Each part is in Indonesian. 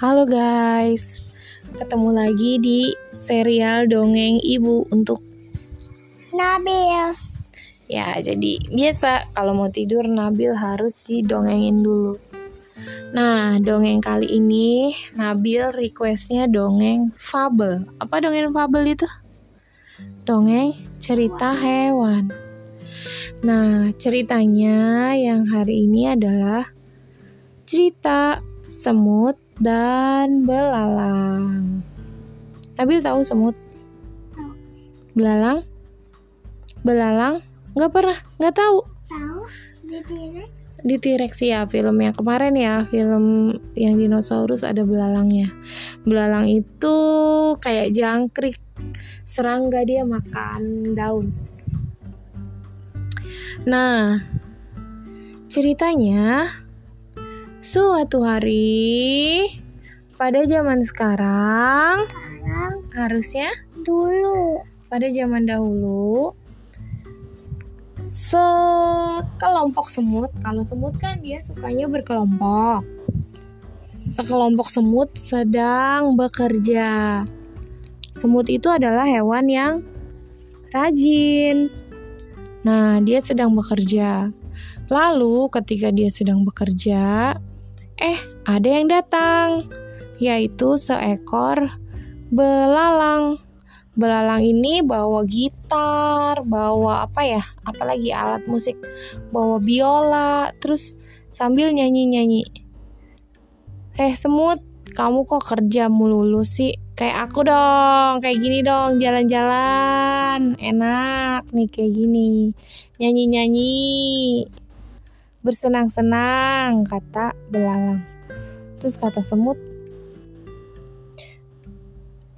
Halo guys, ketemu lagi di serial Dongeng Ibu untuk Nabil. Ya, jadi biasa kalau mau tidur Nabil harus didongengin dulu. Nah, dongeng kali ini Nabil requestnya dongeng fabel. Apa dongeng fabel itu? Dongeng cerita hewan. Nah, ceritanya yang hari ini adalah cerita semut dan belalang. Nabil tahu semut? Belalang? Belalang? Nggak pernah, nggak tahu. Tahu di T-Rex? Di T-Rex ya, film yang kemarin ya, film yang dinosaurus ada belalangnya. Belalang itu kayak jangkrik, serangga dia makan daun. Nah, ceritanya Suatu hari pada zaman sekarang Sekarang harusnya dulu. pada zaman dahulu sekelompok semut kalau semut kan dia sukanya berkelompok. Sekelompok semut sedang bekerja. Semut itu adalah hewan yang rajin. Nah dia sedang bekerja. Lalu ketika dia sedang bekerja eh ada yang datang yaitu seekor belalang belalang ini bawa gitar, bawa apa ya? Apalagi alat musik, bawa biola, terus sambil nyanyi-nyanyi. Eh semut, kamu kok kerja melulu sih? Kayak aku dong, kayak gini dong, jalan-jalan. Enak nih kayak gini. Nyanyi-nyanyi. Bersenang-senang, kata belalang. Terus kata semut,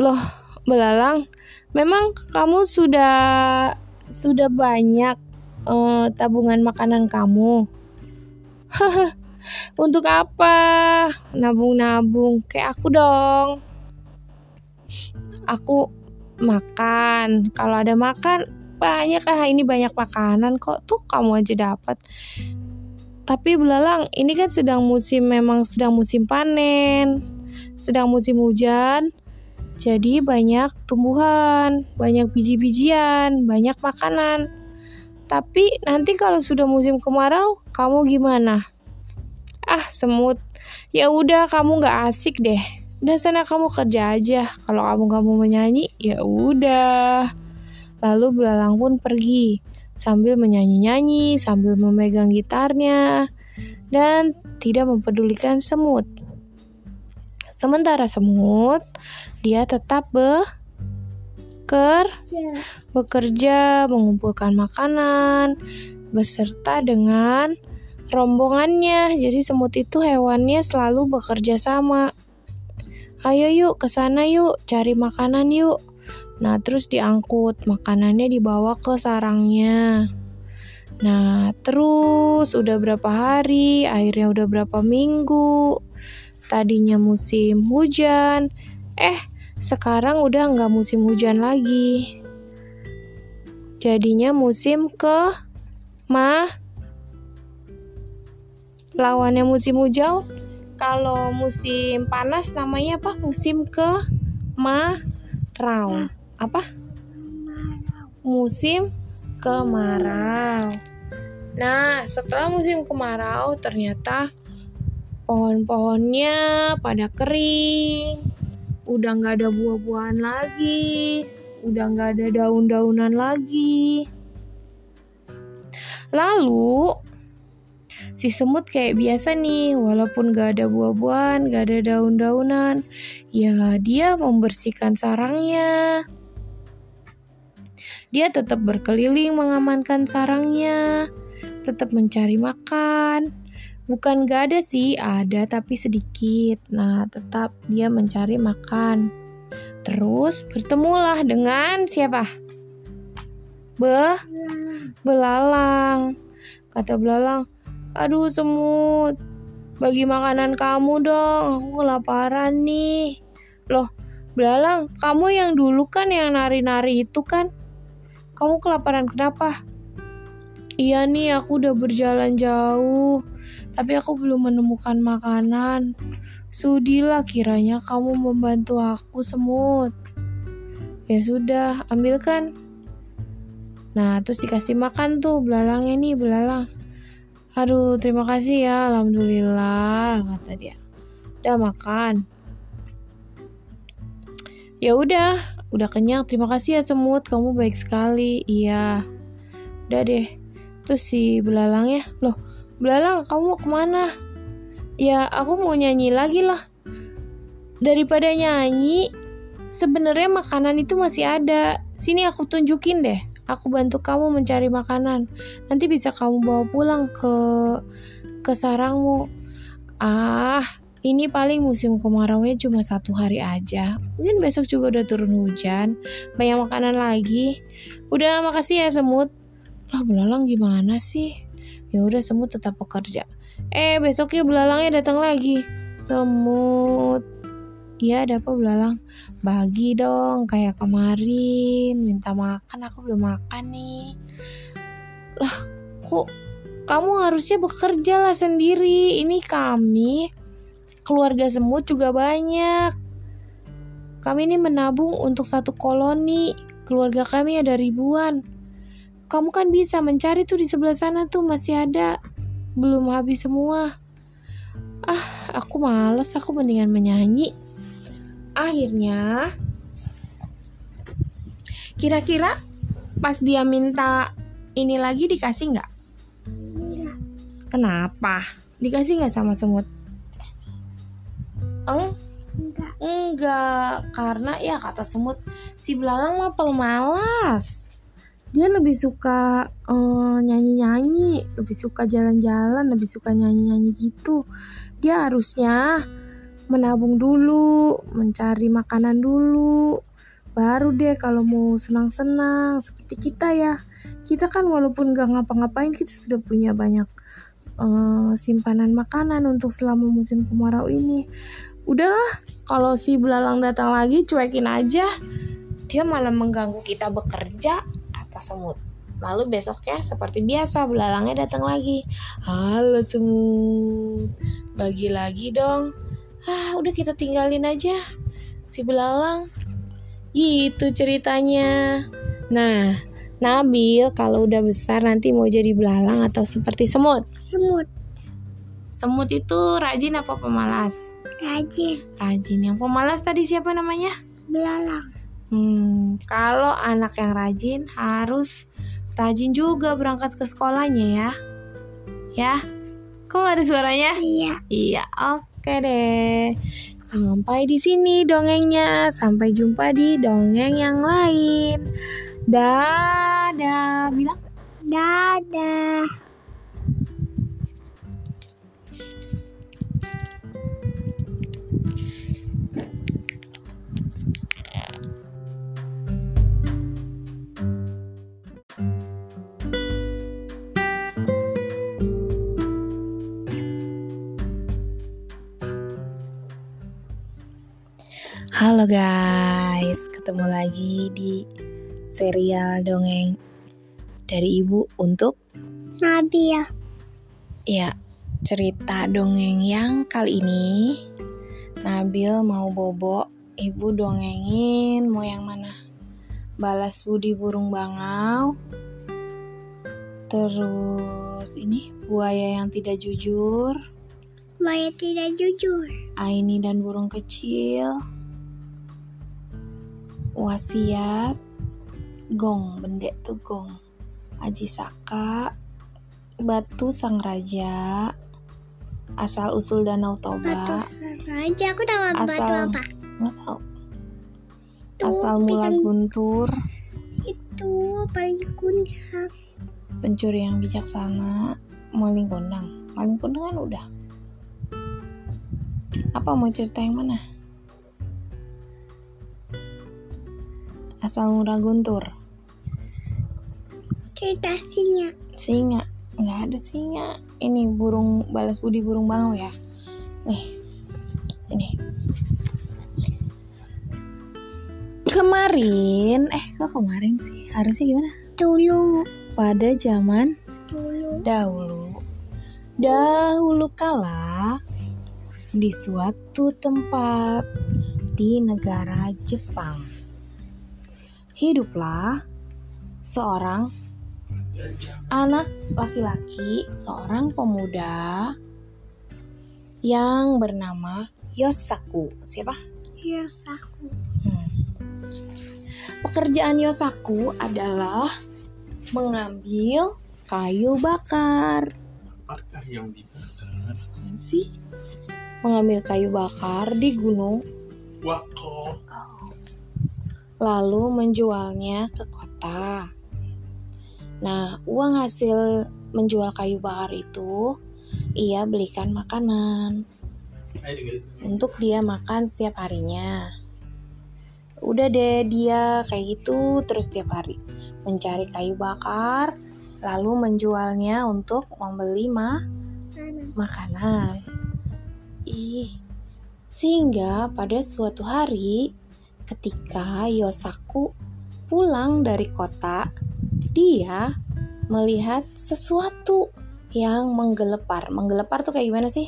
Loh, belalang, memang kamu sudah sudah banyak eh, tabungan makanan kamu. Untuk apa? Nabung-nabung kayak aku dong. Aku makan. Kalau ada makan banyak ah ini banyak makanan kok tuh kamu aja dapat. Tapi belalang, ini kan sedang musim memang sedang musim panen. Sedang musim hujan. Jadi banyak tumbuhan, banyak biji-bijian, banyak makanan. Tapi nanti kalau sudah musim kemarau, kamu gimana? Ah, semut. Ya udah, kamu nggak asik deh. Udah sana kamu kerja aja. Kalau kamu nggak mau menyanyi, ya udah. Lalu belalang pun pergi sambil menyanyi-nyanyi, sambil memegang gitarnya, dan tidak mempedulikan semut. Sementara semut, dia tetap beker, Ya. bekerja, mengumpulkan makanan, beserta dengan rombongannya. Jadi semut itu hewannya selalu bekerja sama. Ayo yuk ke sana yuk, cari makanan yuk. Nah, terus diangkut, makanannya dibawa ke sarangnya. Nah, terus udah berapa hari, akhirnya udah berapa minggu. Tadinya musim hujan, eh sekarang udah nggak musim hujan lagi. Jadinya musim ke ma lawannya musim hujan kalau musim panas namanya apa? Musim ke marau. Apa? Musim kemarau. Nah, setelah musim kemarau ternyata pohon-pohonnya pada kering. Udah nggak ada buah-buahan lagi. Udah nggak ada daun-daunan lagi. Lalu si semut kayak biasa nih, walaupun gak ada buah-buahan, gak ada daun-daunan, ya dia membersihkan sarangnya. Dia tetap berkeliling mengamankan sarangnya, tetap mencari makan. Bukan gak ada sih, ada tapi sedikit. Nah, tetap dia mencari makan. Terus bertemulah dengan siapa? Be belalang. Kata belalang, aduh semut, bagi makanan kamu dong, aku kelaparan nih. Loh, belalang, kamu yang dulu kan yang nari-nari itu kan? Kamu kelaparan kenapa? Iya nih, aku udah berjalan jauh, tapi aku belum menemukan makanan. Sudilah kiranya kamu membantu aku semut. Ya sudah, ambilkan. Nah, terus dikasih makan tuh belalangnya nih, belalang. Aduh, terima kasih ya, alhamdulillah, kata dia. Udah makan. Ya udah, udah kenyang. Terima kasih ya semut, kamu baik sekali. Iya. Udah deh. Terus si belalangnya, loh, belalang kamu mau ke mana? Ya, aku mau nyanyi lagi lah. Daripada nyanyi, sebenarnya makanan itu masih ada. Sini aku tunjukin deh. Aku bantu kamu mencari makanan. Nanti bisa kamu bawa pulang ke ke sarangmu. Ah, ini paling musim kemaraunya cuma satu hari aja. Mungkin besok juga udah turun hujan. Banyak makanan lagi. Udah makasih ya semut. Lah belalang gimana sih? Ya udah semut tetap bekerja. Eh besoknya belalangnya datang lagi. Semut. Iya ada apa belalang? Bagi dong kayak kemarin. Minta makan aku belum makan nih. Lah kok kamu harusnya bekerja lah sendiri. Ini kami keluarga semut juga banyak. Kami ini menabung untuk satu koloni. Keluarga kami ada ribuan. Kamu kan bisa mencari tuh di sebelah sana tuh masih ada. Belum habis semua. Ah, aku males, aku mendingan menyanyi. Akhirnya, kira-kira pas dia minta ini lagi dikasih nggak? Kenapa? Dikasih nggak sama semut? Eng? Enggak. Enggak, karena ya kata semut si belalang mah pemalas. Dia lebih suka eh, nyanyi-nyanyi, lebih suka jalan-jalan, lebih suka nyanyi-nyanyi gitu. Dia harusnya menabung dulu, mencari makanan dulu. Baru deh kalau mau senang-senang seperti kita ya. Kita kan walaupun gak ngapa-ngapain kita sudah punya banyak eh, simpanan makanan untuk selama musim kemarau ini. Udahlah, kalau si belalang datang lagi cuekin aja. Dia malah mengganggu kita bekerja, kata semut. Lalu besoknya seperti biasa belalangnya datang lagi. Halo semut, bagi lagi dong. Ah, udah kita tinggalin aja si belalang. Gitu ceritanya. Nah, Nabil kalau udah besar nanti mau jadi belalang atau seperti semut? Semut. Semut itu rajin apa pemalas? Rajin. Rajin. Yang pemalas tadi siapa namanya? Belalang. Hmm, kalau anak yang rajin harus rajin juga berangkat ke sekolahnya ya. Ya. Kok ada suaranya? Iya. Iya, oke deh. Sampai di sini dongengnya. Sampai jumpa di dongeng yang lain. Dadah. Bilang Dadah. Halo guys, ketemu lagi di serial dongeng dari ibu untuk Nabil. ya cerita dongeng yang kali ini Nabil mau bobo, ibu dongengin mau yang mana? Balas budi burung bangau, terus ini buaya yang tidak jujur, Maya tidak jujur. Aini dan burung kecil, wasiat, gong, bendek tuh gong, aji saka, batu sang raja, asal usul danau Batu toba, aja. Aku tahu batu Asal- apa. nggak tahu, Tuh, asal mula pisang guntur, itu paling kundang. pencuri yang bijaksana, maling kondang, maling kondang kan udah. Apa mau cerita yang mana? Asal murah guntur. Cerita singa. singa nggak ada singa ini burung balas budi burung bangau ya nih ini kemarin eh kok kemarin sih harusnya gimana Dulu. pada zaman Dulu. dahulu dahulu kala di suatu tempat di negara Jepang. Hiduplah seorang anak laki-laki, seorang pemuda yang bernama Yosaku. Siapa? Yosaku. Hmm. Pekerjaan Yosaku adalah mengambil kayu bakar. Apakah yang dibakar? Sih? Mengambil kayu bakar di gunung, Wako. Lalu menjualnya ke kota. Nah, uang hasil menjual kayu bakar itu ia belikan makanan untuk dia makan setiap harinya. Udah deh dia kayak gitu terus setiap hari mencari kayu bakar lalu menjualnya untuk membeli Mana? makanan. Ih, sehingga pada suatu hari ketika Yosaku pulang dari kota, dia melihat sesuatu yang menggelepar. Menggelepar tuh kayak gimana sih?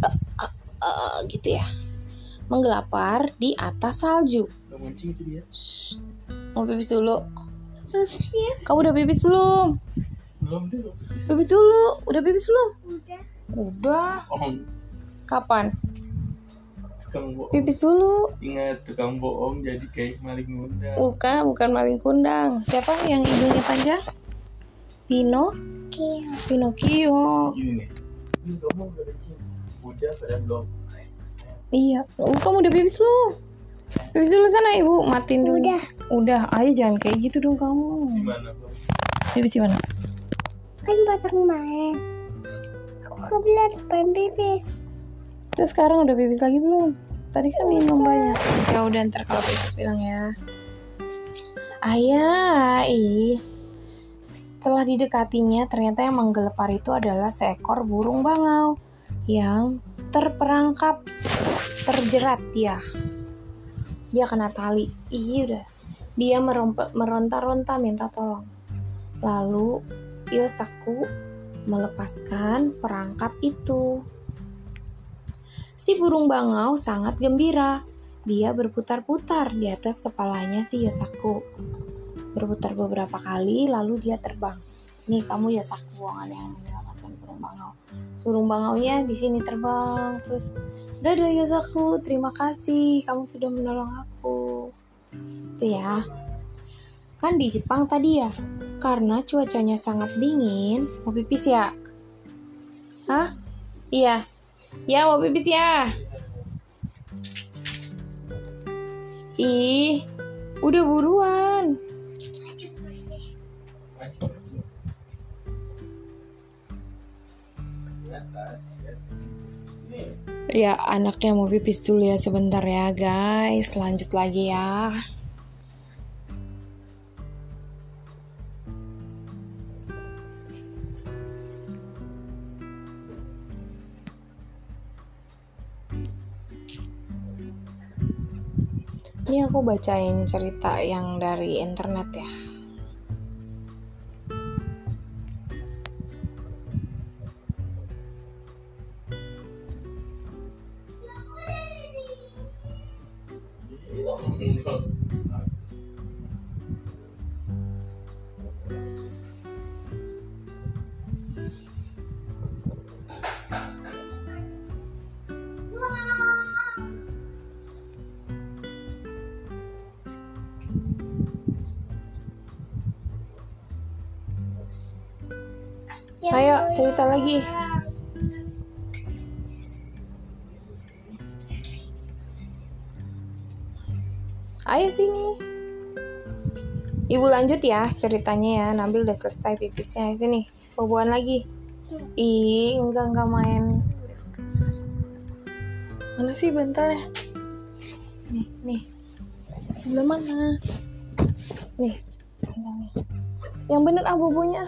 Eh, eh, eh, gitu ya. Menggelepar di atas salju. Shh, mau pipis dulu. Ya? Kamu udah pipis belum? Belum dulu. Pipis dulu. Udah pipis belum? Udah. Udah. Kapan? Tukang bohong. Pipis dulu. Ingat tukang bohong jadi kayak maling muda. Bukan, bukan maling kundang. Siapa yang hidungnya panjang? Pino, Oke. Pinocchio. Ini udah. Udah belum. Iya. Kamu udah pipis belum? Pipis dulu sana ibu, matiin dulu. Udah. Udah, ayo jangan kayak gitu dong kamu. Gimana? Pipis di mana? Kan batang main. Aku kebelet pengen pipis. Terus sekarang udah pipis lagi belum? Tadi kan minum banyak. Ya udah ntar kalau pipis bilang ya. Ayah, ih. Setelah didekatinya, ternyata yang menggelepar itu adalah seekor burung bangau yang terperangkap, terjerat dia. Dia kena tali. Ih, udah. Dia meronta-ronta minta tolong. Lalu Yosaku melepaskan perangkap itu. Si burung bangau sangat gembira. Dia berputar-putar di atas kepalanya si Yosaku. Berputar beberapa kali, lalu dia terbang. Nih kamu Yosaku yang yang menyelamatkan burung bangau. Burung bangaunya di sini terbang, terus dadah Yosaku, terima kasih kamu sudah menolong aku. Itu ya. Kan di Jepang tadi ya, karena cuacanya sangat dingin, mau pipis ya? Hah? Iya. Ya mau pipis ya. Ih, udah buruan. Ya, anaknya mau pipis dulu ya sebentar ya, guys. Lanjut lagi ya. Ini aku bacain cerita yang dari internet ya. Lagi. Ayo sini. Ibu lanjut ya ceritanya ya. Nabil udah selesai pipisnya. Sini, boboan lagi. Ih, enggak enggak main. Mana sih bantalnya? Nih, nih. Sebelah mana? Nih. Yang bener ah bobonya.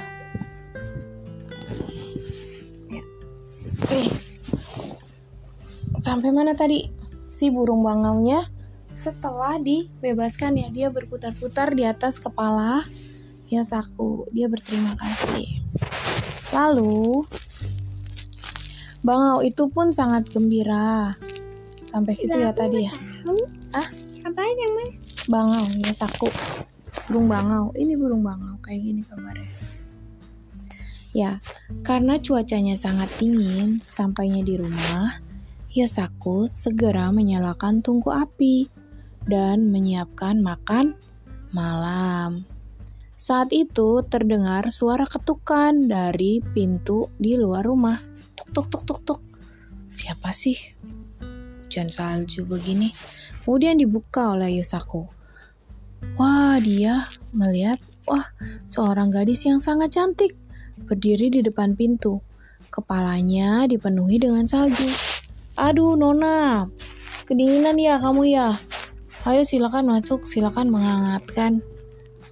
Sampai mana tadi? Si burung bangaunya setelah dibebaskan ya dia berputar-putar di atas kepala Yosaku. Dia berterima kasih. Lalu Bangau itu pun sangat gembira. Sampai situ ya tadi ya. Hah? Apa namanya? Bangau ya saku. Burung bangau. Ini burung bangau kayak gini gambarnya. Ya, karena cuacanya sangat dingin, sampainya di rumah, Yosaku segera menyalakan tungku api dan menyiapkan makan malam. Saat itu terdengar suara ketukan dari pintu di luar rumah. Tuk tuk tuk tuk tuk. Siapa sih? Hujan salju begini. Kemudian dibuka oleh Yosaku. Wah, dia melihat, wah, seorang gadis yang sangat cantik berdiri di depan pintu. Kepalanya dipenuhi dengan salju. Aduh, Nona, kedinginan ya kamu ya. Ayo silakan masuk, silakan menghangatkan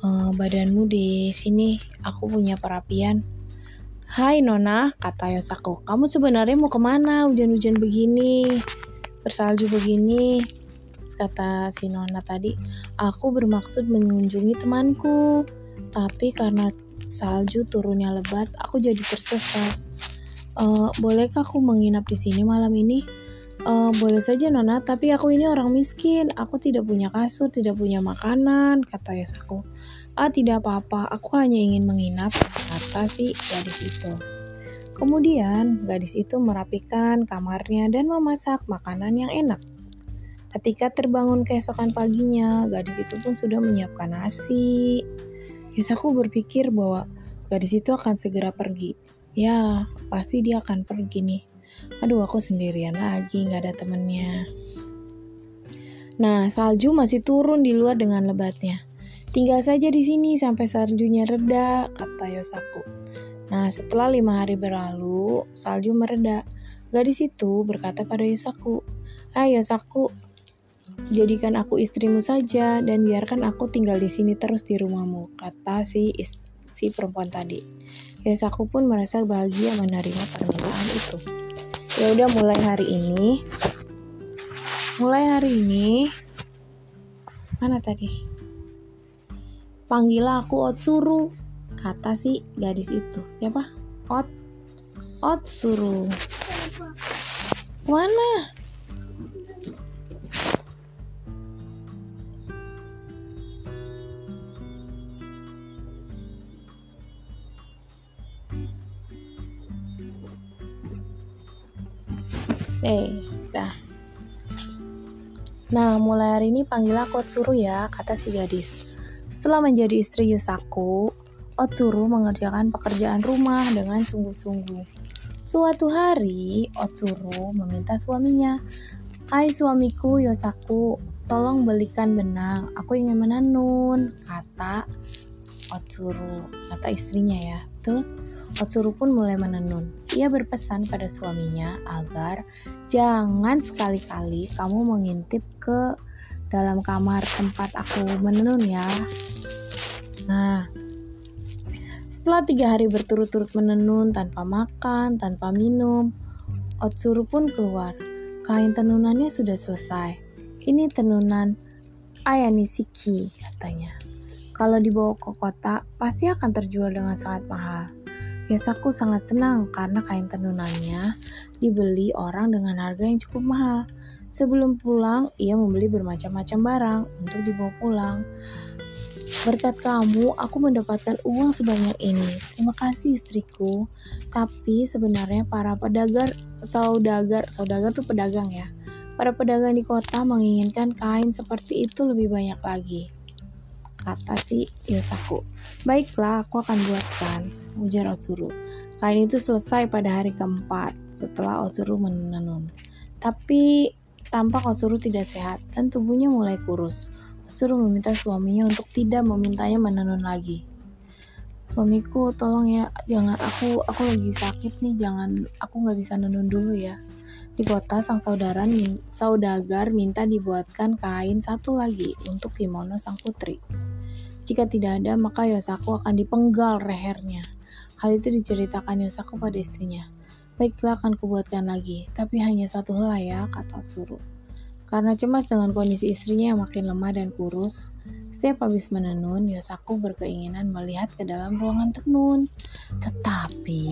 eh, badanmu di sini. Aku punya perapian. Hai Nona, kata Yosaku. Kamu sebenarnya mau ke mana hujan-hujan begini? Bersalju begini? Kata si Nona tadi. Aku bermaksud mengunjungi temanku. Tapi karena salju turunnya lebat, aku jadi tersesat. Eh, bolehkah aku menginap di sini malam ini? "Eh, boleh saja Nona, tapi aku ini orang miskin. Aku tidak punya kasur, tidak punya makanan, kata Yosaku. Ah, tidak apa-apa, aku hanya ingin menginap, kata si gadis itu. Kemudian, gadis itu merapikan kamarnya dan memasak makanan yang enak. Ketika terbangun keesokan paginya, gadis itu pun sudah menyiapkan nasi. Yosaku berpikir bahwa gadis itu akan segera pergi. Ya, pasti dia akan pergi nih. Aduh, aku sendirian lagi, nggak ada temennya. Nah, salju masih turun di luar dengan lebatnya. Tinggal saja di sini sampai saljunya reda, kata Yosaku. Nah, setelah lima hari berlalu, salju mereda. Gadis itu berkata pada Yosaku, Ayo Yosaku, jadikan aku istrimu saja dan biarkan aku tinggal di sini terus di rumahmu, kata si is- si perempuan tadi. Yosaku pun merasa bahagia menerima permintaan itu. Ya udah mulai hari ini. Mulai hari ini mana tadi? Panggillah aku Otsuru, kata si gadis itu. Siapa? Ot Otsuru. Mana? Eh, dah. Nah, mulai hari ini panggil aku Otsuru ya, kata si gadis. Setelah menjadi istri Yusaku, Otsuru mengerjakan pekerjaan rumah dengan sungguh-sungguh. Suatu hari, Otsuru meminta suaminya, Hai suamiku Yosaku, tolong belikan benang, aku ingin menenun, kata Otsuru, kata istrinya ya. Terus Otsuru pun mulai menenun. Ia berpesan pada suaminya agar jangan sekali-kali kamu mengintip ke dalam kamar tempat aku menenun ya. Nah, setelah tiga hari berturut-turut menenun tanpa makan, tanpa minum, Otsuru pun keluar. Kain tenunannya sudah selesai. Ini tenunan Ayanisiki katanya. Kalau dibawa ke kota, pasti akan terjual dengan sangat mahal. Yosaku sangat senang karena kain tenunannya dibeli orang dengan harga yang cukup mahal. Sebelum pulang, ia membeli bermacam-macam barang untuk dibawa pulang. Berkat kamu, aku mendapatkan uang sebanyak ini. Terima kasih istriku. Tapi sebenarnya para pedagang, saudagar, saudagar tuh pedagang ya. Para pedagang di kota menginginkan kain seperti itu lebih banyak lagi. Kata si Yosaku. Baiklah, aku akan buatkan, ujar Otsuru. Kain itu selesai pada hari keempat setelah Otsuru menenun. Tapi tampak Otsuru tidak sehat dan tubuhnya mulai kurus. Otsuru meminta suaminya untuk tidak memintanya menenun lagi. Suamiku, tolong ya, jangan aku aku lagi sakit nih, jangan aku nggak bisa nenun dulu ya. Di kota, sang saudara min- saudagar minta dibuatkan kain satu lagi untuk kimono sang putri. Jika tidak ada, maka Yosaku akan dipenggal lehernya. Hal itu diceritakan Yosaku pada istrinya. Baiklah akan kubuatkan lagi, tapi hanya satu helai ya, kata Otsuru. Karena cemas dengan kondisi istrinya yang makin lemah dan kurus, setiap habis menenun, Yosaku berkeinginan melihat ke dalam ruangan tenun. Tetapi,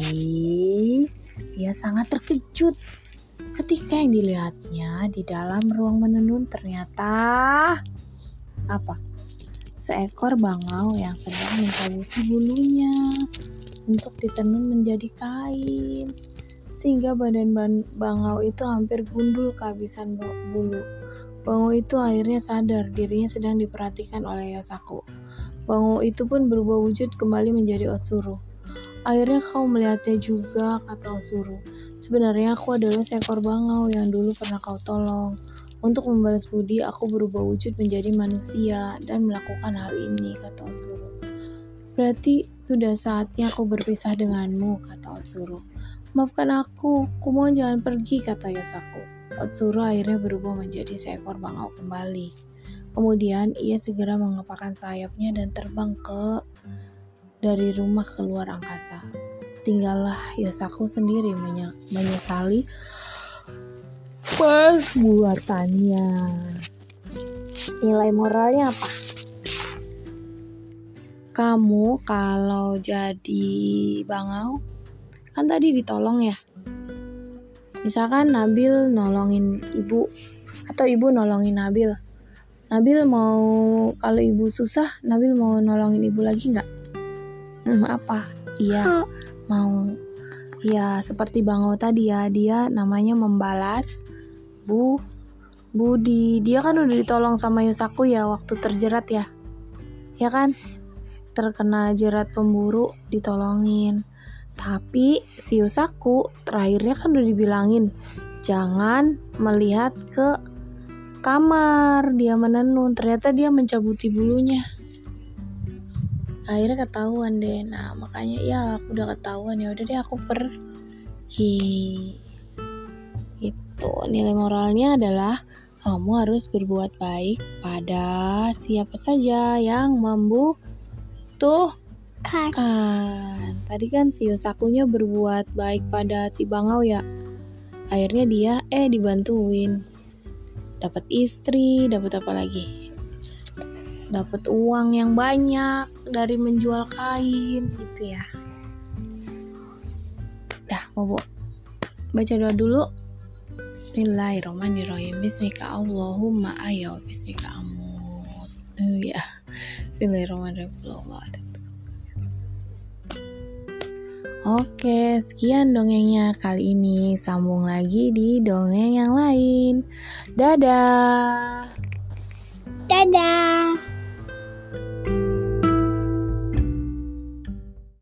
Ia sangat terkejut ketika yang dilihatnya di dalam ruang menenun ternyata apa? Seekor bangau yang sedang mencabuti bulunya untuk ditenun menjadi kain. Sehingga badan ban- bangau itu hampir gundul kehabisan bulu. Bangau itu akhirnya sadar dirinya sedang diperhatikan oleh Yosaku. Bangau itu pun berubah wujud kembali menjadi Otsuru. Akhirnya kau melihatnya juga, kata Otsuru. Sebenarnya aku adalah seekor bangau yang dulu pernah kau tolong. Untuk membalas budi, aku berubah wujud menjadi manusia dan melakukan hal ini, kata Otsuru. Berarti sudah saatnya aku berpisah denganmu, kata Otsuru. Maafkan aku, ku mohon jangan pergi, kata Yosaku. Otsuru akhirnya berubah menjadi seekor bangau kembali. Kemudian ia segera mengepakkan sayapnya dan terbang ke dari rumah keluar angkasa. Tinggallah Yosaku sendiri menye- menyesali perbuatannya. Nilai moralnya apa? Kamu kalau jadi bangau, kan tadi ditolong ya. Misalkan Nabil nolongin ibu, atau ibu nolongin Nabil. Nabil mau kalau ibu susah, Nabil mau nolongin ibu lagi nggak? Hmm, apa? Iya, mau. Ya, seperti Bangau tadi ya, dia namanya membalas Bu Budi. Dia kan udah ditolong sama Yosaku ya waktu terjerat ya. Ya kan? Terkena jerat pemburu ditolongin. Tapi si Yosaku terakhirnya kan udah dibilangin jangan melihat ke kamar dia menenun. Ternyata dia mencabuti bulunya akhirnya ketahuan deh. Nah makanya ya aku udah ketahuan. Ya udah deh aku pergi. Itu nilai moralnya adalah kamu harus berbuat baik pada siapa saja yang membutuhkan. Kan. tadi kan si Yosakunya berbuat baik pada si Bangau ya. Akhirnya dia eh dibantuin. Dapat istri dapat apa lagi dapat uang yang banyak dari menjual kain gitu ya. Dah, bobo. Baca doa dulu. Bismillahirrahmanirrahim. Bismika Allahumma ayo. Bismika amut. Oh ya. Bismillahirrahmanirrahim. Oke, sekian dongengnya kali ini. Sambung lagi di dongeng yang lain. Dadah. Dadah.